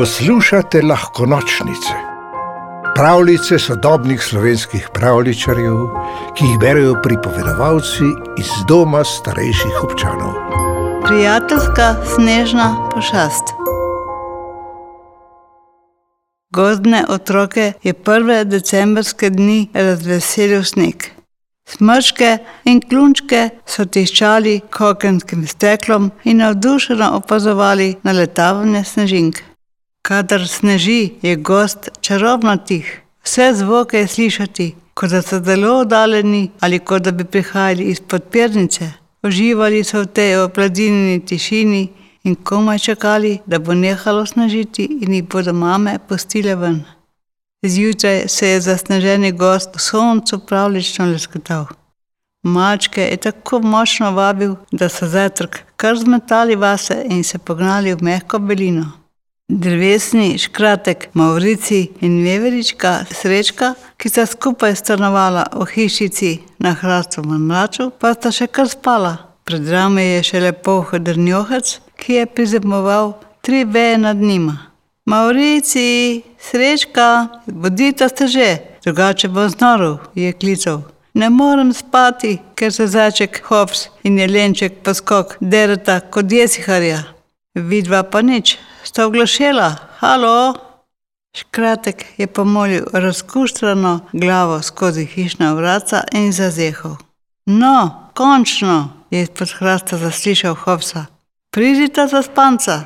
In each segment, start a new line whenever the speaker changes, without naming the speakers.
Poslušate lahko nočnice, pravljice sodobnih slovenskih pravličarjev, ki jih berijo pripovedovalci iz doma starejših občanov.
Prijateljska snežna pošast. Gozdne otroke je prve decembrske dni razveselil sneg. Smrčke in klunčke so tiščali kokenskim steklom in navdušeno opazovali naletavanje snežink. Kadar sneži, je gost čarobno tih, vse zvoke je slišati, kot da so zelo oddaljeni ali kot da bi prihajali iz podpirnice. Uživali so v tej opladinjeni tišini in komaj čakali, da bo nehalo snežiti in jih bodo mame pustile ven. Zjutraj se je zasneženi gost v soncu pravlično lesketal. Mačke je tako močno vabil, da so zajtrk kar zmetali vase in se pognali v mehko belino. Drevesni škratek Maurici in veverička Srečka, ki sta skupaj stanovala v hišici na hrastovem mraču, pa sta še kar spala. Pred rame je še lepo hodrnjohec, ki je prizemoval tri veje nad njima. Maurici, Srečka, bodite ste že, drugače bom znoril, je klical. Ne morem spati, ker se začek hops in jelenček poskok derata kot jesiharja. Vidva pa nič, sta oglašela, halo. Škratek je pomolil razkuštrano glavo skozi hišna vrata in zazehal. No, končno, je izpod hrasta zaslišal Hopsa. Pridite za spanca.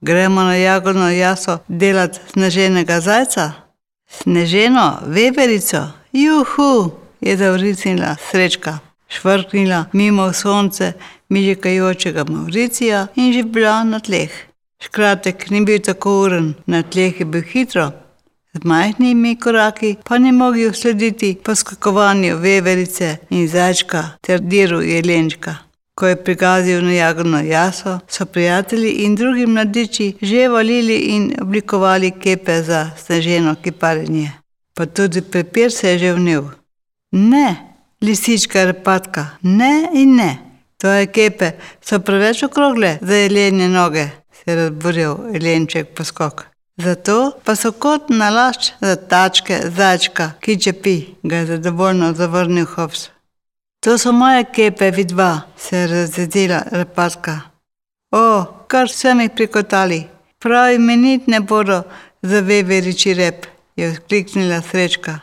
Gremo na jagodno jaso delat sneženega zajca? Sneženo, veverico, juhu, je zavrisnila srečka. Švrknila mimo sonce mižikajočega Mauricija in že bila na tleh. Škratek ni bil tako uren, na tleh je bil hitro. Z majhnimi koraki pa ni mogel slediti poskakovanju veverice in zajčka ter diru jelenčka. Ko je prigazil na jagodno jaso, so prijatelji in drugi mladiči že valili in oblikovali kepe za sneženo kiparjenje. Pa tudi prepir se je že vnil. Ne, lisička repatka, ne in ne. Tvoje kepe so preveč okrogle za jelenje noge, se je razburil jelenček poskok. Zato pa so kot nalašč za tačke zajčka, ki čepi, ga je zadovoljno zavrnil Hops. To so moje kepe, vidva, se je razjezila repatka. O, kar sem jih prikotali, pravi menit ne bodo za veveriči rep, je vzkliknila srečka.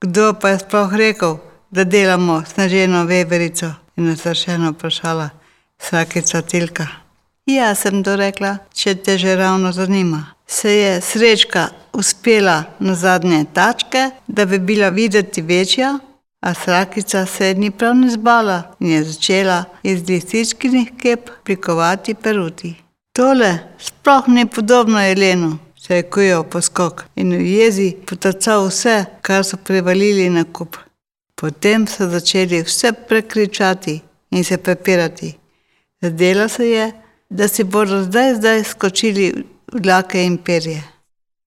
Kdo pa je sploh rekel, da delamo snaženo veverico? je nasršeno vprašala vsakica Tilka. Ja, sem to rekla, če te že ravno zanima. Se je srečka uspela na zadnje tačke, da bi bila videti večja, a srakica se ni prav ne zbala in je začela iz lisičkinih kep prikovati peruti. Tole sploh ni podobno Jelenu, se je kujal poskok in v jezi potacal vse, kar so privalili na kup. Potem so začeli vse prekričati in se prepirati. Zdelo se je, da si bodo zdaj, zdaj skočili v dlake in perje.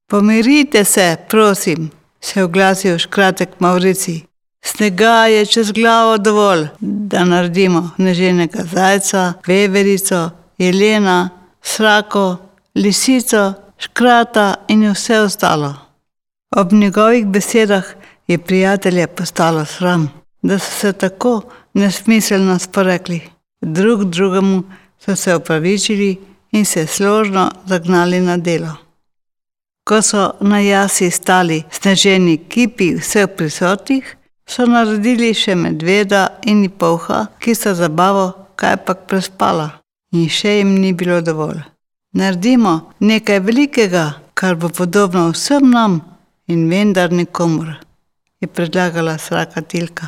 Pomirite se, prosim, se je oglasil škratek Maurici. Snega je čez glavo dovolj, da naredimo neženega zajca, veverico, jelena, srako, lisico, škrata in vse ostalo. Ob njegovih besedah je prijatelje postalo sram, da so se tako nesmiselno sporekli. Drug drugemu so se opravičili in se složno zagnali na delo. Ko so na jasi stali sneženi kipi vseh prisotnih, so naredili še medveda in polha, ki so zabavo kajpak prespala. In še jim ni bilo dovolj. Naredimo nekaj velikega, kar bo podobno vsem nam in vendar nikomor je predlagala sraka Tilka.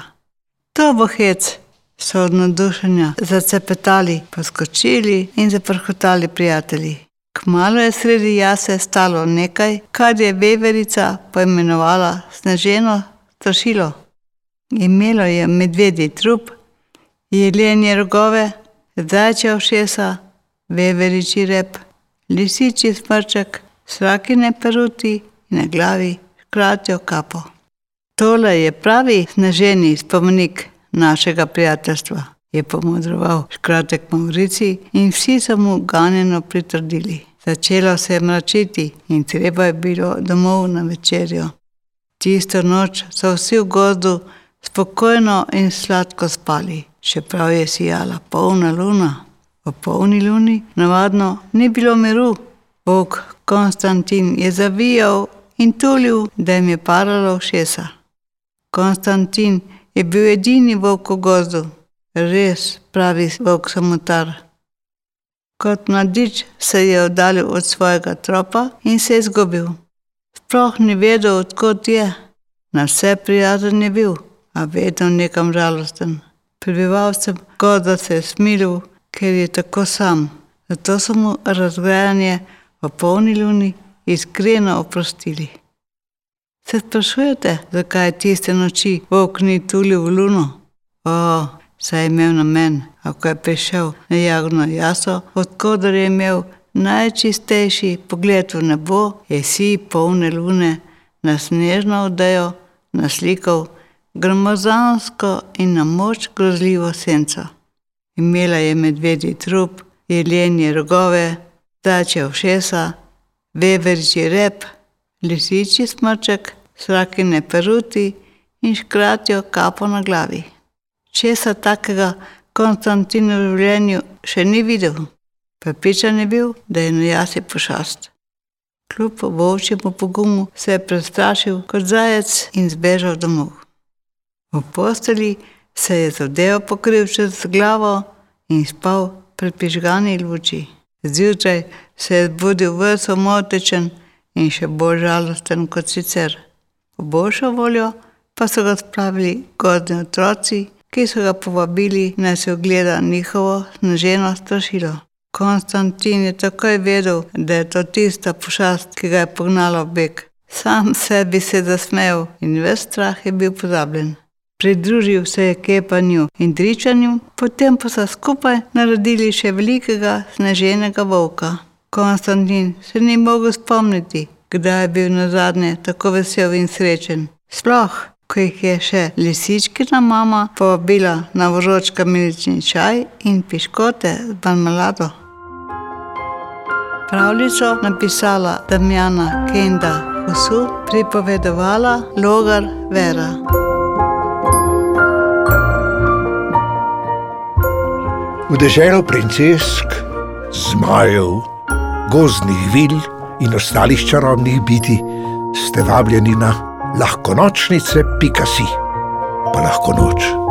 To bo hec, so od nadušenja zacepetali, poskočili in zaprhotali prijatelji. Kmalo je sredi jase stalo nekaj, kar je veverica poimenovala sneženo strašilo. Imelo je medvedji trup, jelenje rogove, zajče ošesa, veveriči rep, lisiči smrček, srakine peruti in na glavi škratjo kapo. Tole je pravi sneženi spomenik našega prijateljstva, je pomodroval škratek Maurici in vsi so mu ganjeno pritrdili. Začelo se je mračiti in treba je bilo domov na večerjo. Tisto noč so vsi v gozdu spokojno in sladko spali, čeprav je sijala polna luna. Po polni luni navadno ni bilo miru. Bog Konstantin je zavijal in tulil, da jim je paralo všesa. Konstantin je bil edini volk v gozdu, res pravi volk samotar. Kot mladič se je oddaljil od svojega tropa in se je izgubil. Sploh ni vedel, odkot je. Na vse prijazen je bil, a vedno nekam žalosten. Prebivalcem gozda se je smilil, ker je tako sam. Zato so mu razgrajanje v polni luni iskreno oprostili. Se sprašujete, zakaj tiste noči volk ni tulil v luno? O, saj je imel namen, ako je prišel na jagno jaso, odkudar je imel najčistejši pogled v nebo, je si polne lune na snežno odejo naslikal gromozansko in na moč grozljivo senco. Imela je medvedji trup, jelenje rogove, dače všesa, veveriči rep, lisiči smrček, srakine peruti in škratjo kapo na glavi. Česa takega Konstantin v življenju še ni videl. Prepričan je bil, da je na jasi pošast. Kljub volčjemu pogumu se je prestrašil kot zajec in zbežal domov. V posteli se je zadev pokril čez glavo in spal pri prižgani luči. Zjutraj se je zbudil vrso motečen in še bolj žalosten kot sicer. Po boljšo voljo pa so ga spravili gozdni otroci, ki so ga povabili, naj se ogleda njihovo snaženo strašilo. Konstantin je takoj vedel, da je to tista pošast, ki ga je pognala v beg. Sam sebi se je zasmejal in ves strah je bil pozabljen. Pridružil se je kepanju in tričanju, potem pa so skupaj naredili še velikega sneženega volka. Konstantin se ni mogel spomniti, kdaj je bil na zadnje tako vesel in srečen. Sploh, ko jih je še lisičkina mama povabila na vroč kamilični čaj in piškote z marmelado. Pravljico napisala Damjana Kenda Husu, pripovedovala Logar Vera.
V deželo princesk, zmajev, gozdnih vil in ostalih čarobnih biti ste vabljeni na lahko nočnice, pika si, pa lahko noč.